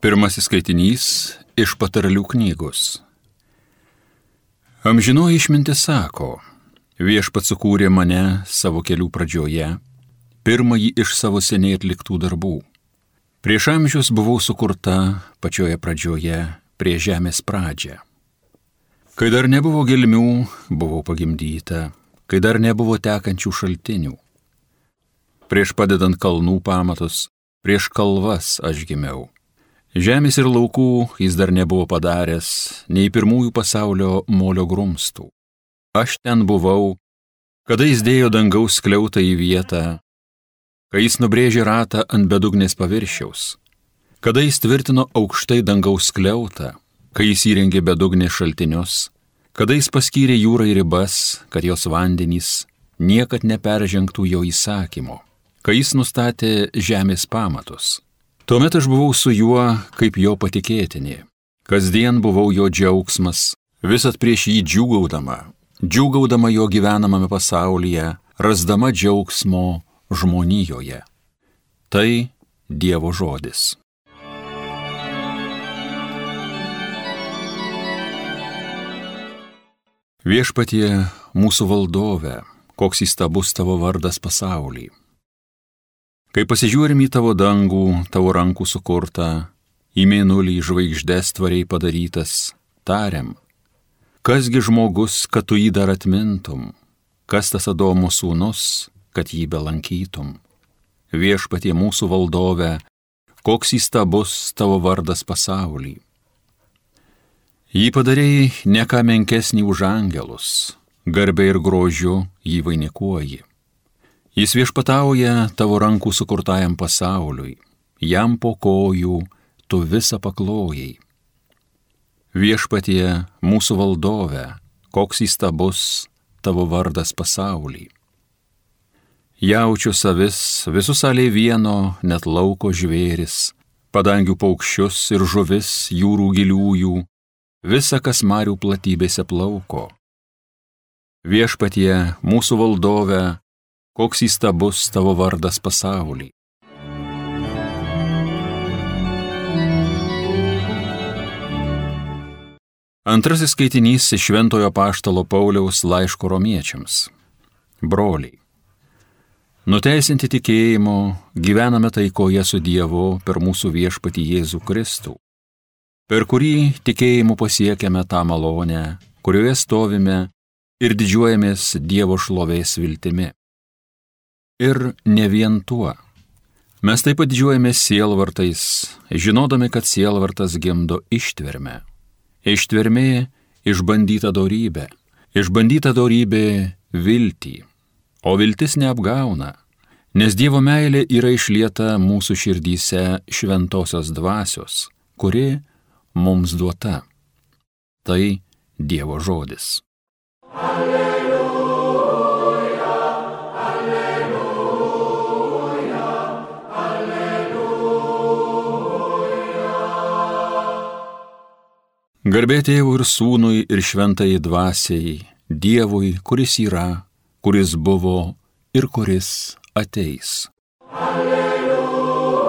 Pirmasis skaitinys iš patarlių knygos. Amžinoji išmintis sako, viešpat sukūrė mane savo kelių pradžioje, pirmąjį iš savo seniai atliktų darbų. Prieš amžius buvau sukurta pačioje pradžioje, prie žemės pradžią. Kai dar nebuvo gelmių, buvau pagimdyta, kai dar nebuvo tekančių šaltinių. Prieš padedant kalnų pamatus, prieš kalvas aš gimiau Žemės ir laukų jis dar nebuvo padaręs, nei pirmųjų pasaulio molio grumstų. Aš ten buvau, kada jis dėjo dangaus skliautą į vietą, kai jis nubrėžė ratą ant bedugnės paviršiaus, kada jis tvirtino aukštai dangaus skliautą, kai jis įrengė bedugnės šaltinius, kada jis paskyrė jūrai ribas, kad jos vandenys niekad neperžengtų jo įsakymo, kai jis nustatė žemės pamatus Tuomet aš buvau su juo kaip jo patikėtinė. Kasdien buvau jo džiaugsmas, visat prieš jį džiūgaudama, džiūgaudama jo gyvenamame pasaulyje, rasdama džiaugsmo žmonijoje. Tai Dievo žodis. Viešpatie mūsų valdove, koks įstabus tavo vardas pasaulyje. Kai pasižiūrim į tavo dangų, tavo rankų sukurtą, į mėnulį žvaigždės tvariai padarytas, tariam, kasgi žmogus, kad tu jį dar atmintum, kas tas Adomo sūnus, kad jį belankytum. Viešpatie mūsų valdove, koks įstabus tavo vardas pasaulį. Jį padarėjai ne ką menkesnį už angelus, garbė ir grožiu jį vainikuoji. Jis viešpatauja tavo rankų sukurtajam pasauliui, jam po kojų tu visą paklojai. Viešpatie mūsų valdove, koks įstabus tavo vardas pasaulį. Jaučiu savis, visus alė vieno, net lauko žvėris, padangių paukščius ir žuvis jūrų giliųjų, visa, kas marių platybėse plauko. Viešpatie mūsų valdove, koks įstabus tavo vardas pasaulį. Antrasis skaitinys iš Šventojo Paštalo Pauliaus laiško romiečiams. Broliai. Nuteisinti tikėjimu gyvename taikoje su Dievu per mūsų viešpatį Jėzų Kristų, per kurį tikėjimu pasiekėme tą malonę, kurioje stovime ir didžiuojamės Dievo šlovės viltimi. Ir ne vien tuo. Mes taip pat didžiuojame sielvartais, žinodami, kad sielvartas gimdo ištvermę. Ištvermė išbandyta darybė, išbandyta darybė viltį, o viltis neapgauna, nes Dievo meilė yra išlieta mūsų širdyse šventosios dvasios, kuri mums duota. Tai Dievo žodis. Alleluja. Garbė tėvui ir sūnui ir šventai dvasiai, Dievui, kuris yra, kuris buvo ir kuris ateis. Alleluja,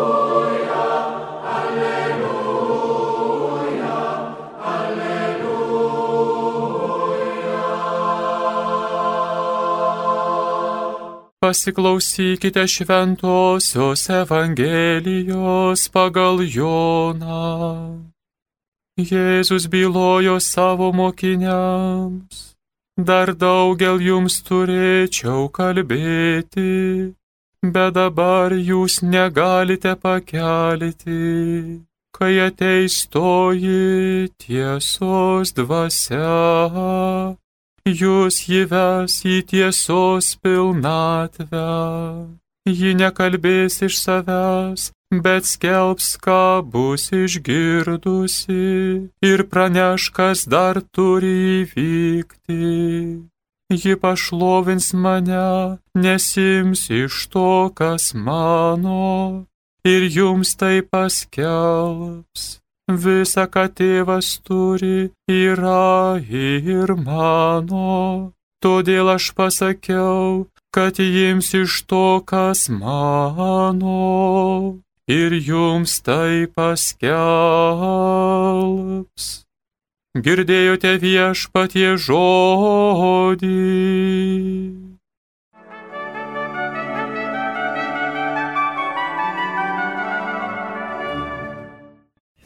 alleluja, alleluja. Pasiklausykite šventosios Evangelijos pagal Joną. Jėzus bylojo savo mokiniams, dar daugel jums turėčiau kalbėti, bet dabar jūs negalite pakelti, kai ateis toji tiesos dvasia, jūs įves į tiesos pilnatvę. Ji nekalbės iš savęs, bet skelbs, ką bus išgirdusi ir praneš, kas dar turi įvykti. Ji pašlovins mane, nesims iš to, kas mano, ir jums tai paskelbs. Visa, ką tėvas turi, yra ir mano. Todėl aš pasakiau, kad jims iš to, kas mano ir jums tai paskelbs. Girdėjote viešpatie žodį.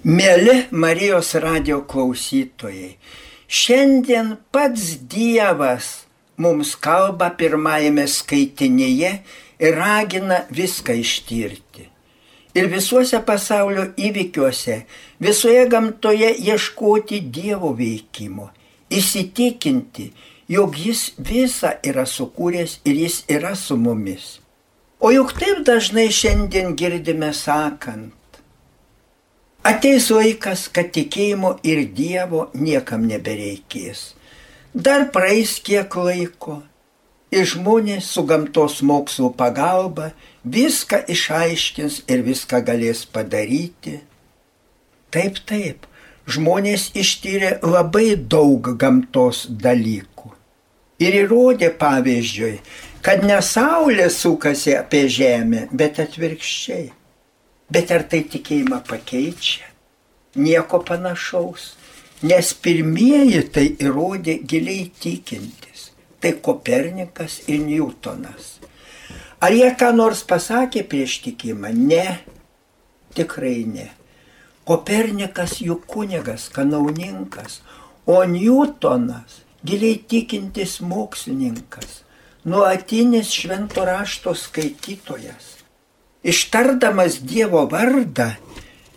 Mėly Marijos radio klausytojai, šiandien pats Dievas mums kalba pirmajame skaitinėje ir ragina viską ištirti. Ir visuose pasaulio įvykiuose, visoje gamtoje ieškoti Dievo veikimo, įsitikinti, jog Jis visą yra sukūręs ir Jis yra su mumis. O juk taip dažnai šiandien girdime sakant, ateis laikas, kad tikėjimo ir Dievo niekam nebereikės. Dar praeis kiek laiko ir žmonės su gamtos mokslo pagalba viską išaiškins ir viską galės padaryti. Taip, taip, žmonės ištyrė labai daug gamtos dalykų. Ir įrodė pavyzdžiui, kad ne Saulė sukasi apie Žemę, bet atvirkščiai. Bet ar tai tikėjimą pakeičia? Nieko panašaus, nes pirmieji tai įrodė giliai tikinti tai Kopernikas ir Newtonas. Ar jie ką nors pasakė prieš tikimą? Ne, tikrai ne. Kopernikas juk kunigas, kanauninkas, o Newtonas giliai tikintis mokslininkas, nuolatinis švento rašto skaitytojas. Ištardamas Dievo vardą,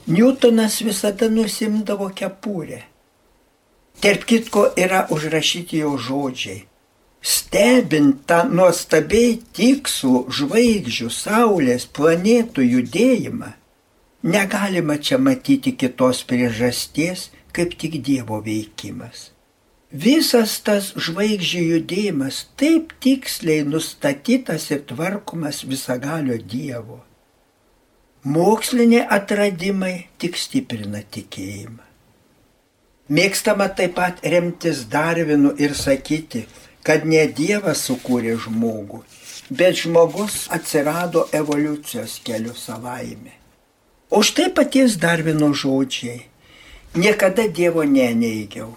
Newtonas visada nusimdavo kepurę. Tarp kitko yra užrašyti jo žodžiai Stebint tą nuostabiai tikslų žvaigždžių, saulės, planetų judėjimą, negalima čia matyti kitos priežasties, kaip tik Dievo veikimas. Visas tas žvaigždžių judėjimas taip tiksliai nustatytas ir tvarkomas visagalio Dievo. Moksliniai atradimai tik stiprina tikėjimą. Mėgstama taip pat remtis Darvinu ir sakyti, kad ne Dievas sukūrė žmogų, bet žmogus atsirado evoliucijos keliu savaime. O štai paties Darvino žodžiai. Niekada Dievo neneigiau.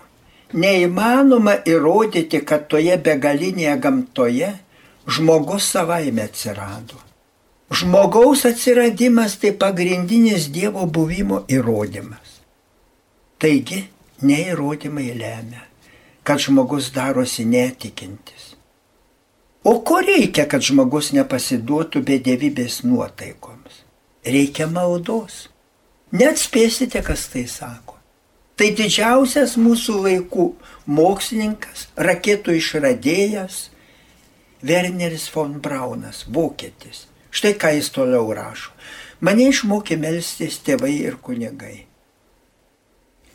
Neįmanoma įrodyti, kad toje begalinėje gamtoje žmogus savaime atsirado. Žmogaus atsiradimas tai pagrindinis Dievo buvimo įrodymas. Taigi, neįrodymai lemia kad žmogus darosi netikintis. O ko reikia, kad žmogus nepasiduotų bedėvybės nuotaikoms? Reikia maldos. Net spėsite, kas tai sako. Tai didžiausias mūsų laikų mokslininkas, raketų išradėjas Werneris von Braunas, vokietis. Štai ką jis toliau rašo. Mane išmokė melstis tėvai ir kunigai.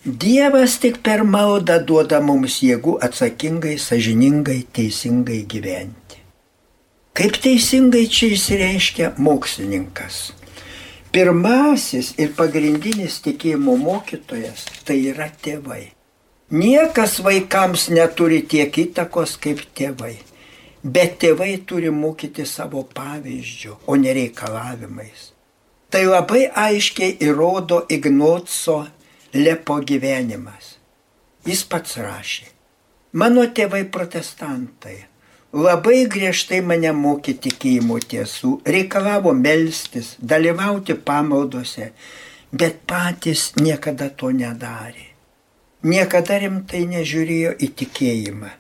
Dievas tik per maldą duoda mums jėgų atsakingai, sažiningai, teisingai gyventi. Kaip teisingai čia įsireiškia mokslininkas. Pirmasis ir pagrindinis tikėjimo mokytojas tai yra tėvai. Niekas vaikams neturi tiek įtakos kaip tėvai. Bet tėvai turi mokyti savo pavyzdžių, o ne reikalavimais. Tai labai aiškiai įrodo Ignoco Lepo gyvenimas. Jis pats rašė. Mano tėvai protestantai labai griežtai mane mokė tikėjimo tiesų, reikalavo melstis, dalyvauti pamaldose, bet patys niekada to nedarė. Niekada rimtai nežiūrėjo į tikėjimą.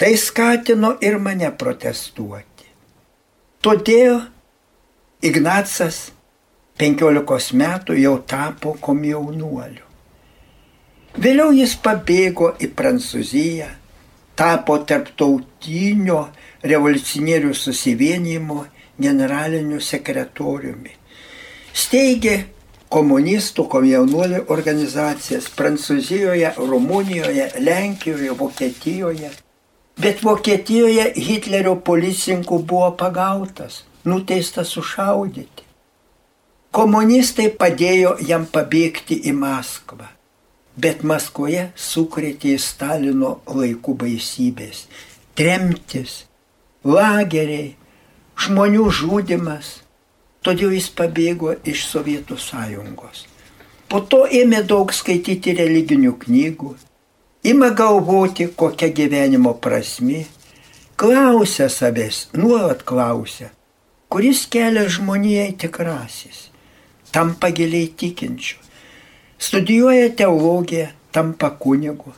Tai skatino ir mane protestuoti. Todėl Ignacas 15 metų jau tapo komjaunuoliu. Vėliau jis pabėgo į Prancūziją, tapo tarptautinio revoliucionierių susivienimo generaliniu sekretoriumi. Steigė komunistų komjaunuolių organizacijas Prancūzijoje, Rumunijoje, Lenkijoje, Vokietijoje. Bet Vokietijoje Hitlerio policininkų buvo pagautas, nuteistas sušaudyti. Komunistai padėjo jam pabėgti į Maskvą bet Maskvoje sukrėtė Stalino laikų baisybės - tremtis, lageriai, žmonių žudimas. todėl jis pabėgo iš Sovietų sąjungos. Po to ėmė daug skaityti religinių knygų, ima galvoti, kokia gyvenimo prasme, klausia savęs, nuolat klausia, kuris kelia žmonijai tikrasis, tampa giliai tikinčiu, studijuoja teologiją, tampa kunigu,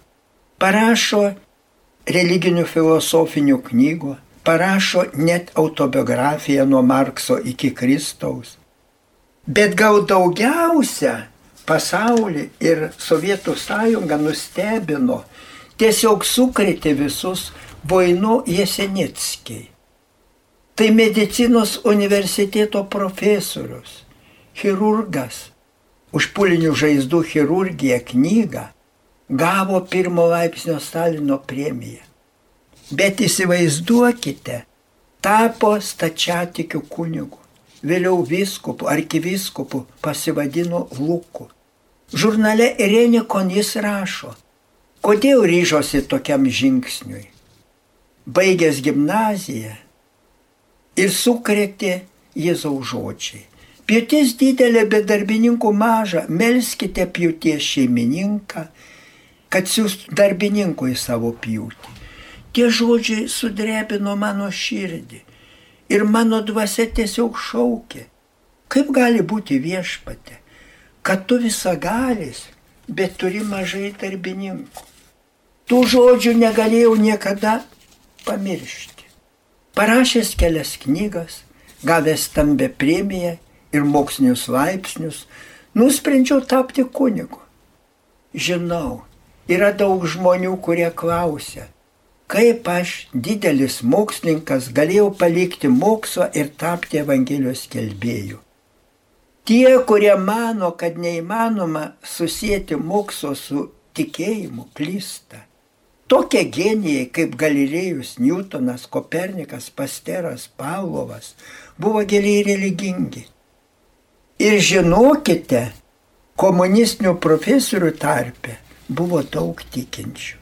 parašo religinių filosofinių knygų, parašo net autobiografiją nuo Markso iki Kristaus. Bet gal daugiausia pasaulį ir Sovietų sąjungą nustebino, tiesiog sukrėtė visus Voinu Jesenickiai. Tai medicinos universiteto profesorius, chirurgas, už pulinių žaizdų chirurgiją knygą gavo pirmo laipsnio Stalino premiją. Bet įsivaizduokite, tapo stačiatikių kunigu, vėliau viskupu, arkiviskupu pasivadino Luku. Žurnale Irenikon jis rašo, kodėl ryžosi tokiam žingsniui. Baigęs gimnaziją ir sukrėtė Jėzaus žodžiai. Pjūtis didelė, bet darbininkų maža, melskite pjūties šeimininką, kad siūstų darbininkų į savo pjūtį. Tie žodžiai sudrebino mano širdį ir mano dvasia tiesiog šaukė. Kaip gali būti viešpate, kad tu visagalis, bet turi mažai darbininkų. Tų žodžių negalėjau niekada pamiršti. Parašęs kelias knygas, gavęs stambę premiją ir mokslinius laipsnius, nusprendžiau tapti kunigu. Žinau, yra daug žmonių, kurie klausia, kaip aš, didelis mokslininkas, galėjau palikti mokslą ir tapti Evangelijos kelbėjų. Tie, kurie mano, kad neįmanoma susijęti mokslo su tikėjimu, klysta. Tokie genijai kaip Galilėjus, Newtonas, Kopernikas, Pasteras, Pavlovas buvo giliai religingi. Ir žinokite, komunistinių profesorių tarpe buvo daug tikinčių.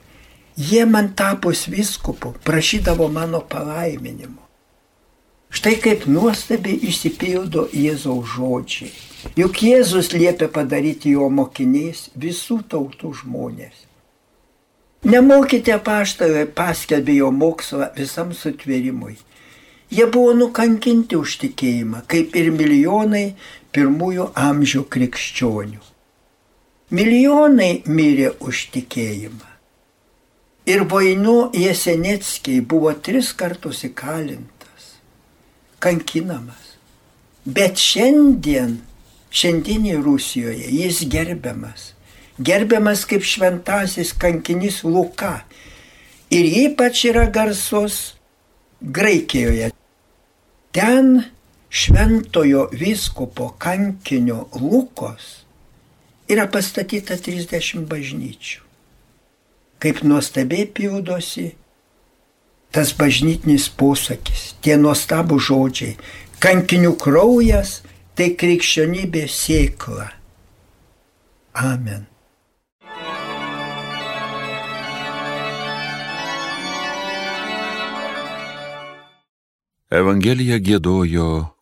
Jie man tapus viskupu prašydavo mano palaiminimo. Štai kaip nuostabiai išsipildo Jėzaus žodžiai. Juk Jėzus liepia padaryti jo mokiniais visų tautų žmonės. Nemokite paštalai paskelbė jo mokslą visam sutvėrimui. Jie buvo nukankinti už tikėjimą, kaip ir milijonai pirmųjų amžių krikščionių. Milijonai mirė už tikėjimą. Ir Vainu Jeseneckiai buvo tris kartus įkalintas, kankinamas. Bet šiandien, šiandienį Rusijoje jis gerbiamas. Gerbiamas kaip šventasis kankinys Luka. Ir ypač yra garsus Graikijoje. Ten šventojo vyskupo kankinio Lukos yra pastatyta 30 bažnyčių. Kaip nuostabiai pildosi tas bažnytinis posakis, tie nuostabų žodžiai. Kankinių kraujas tai krikščionybė sėkla. Amen. Evangeliją gėdojo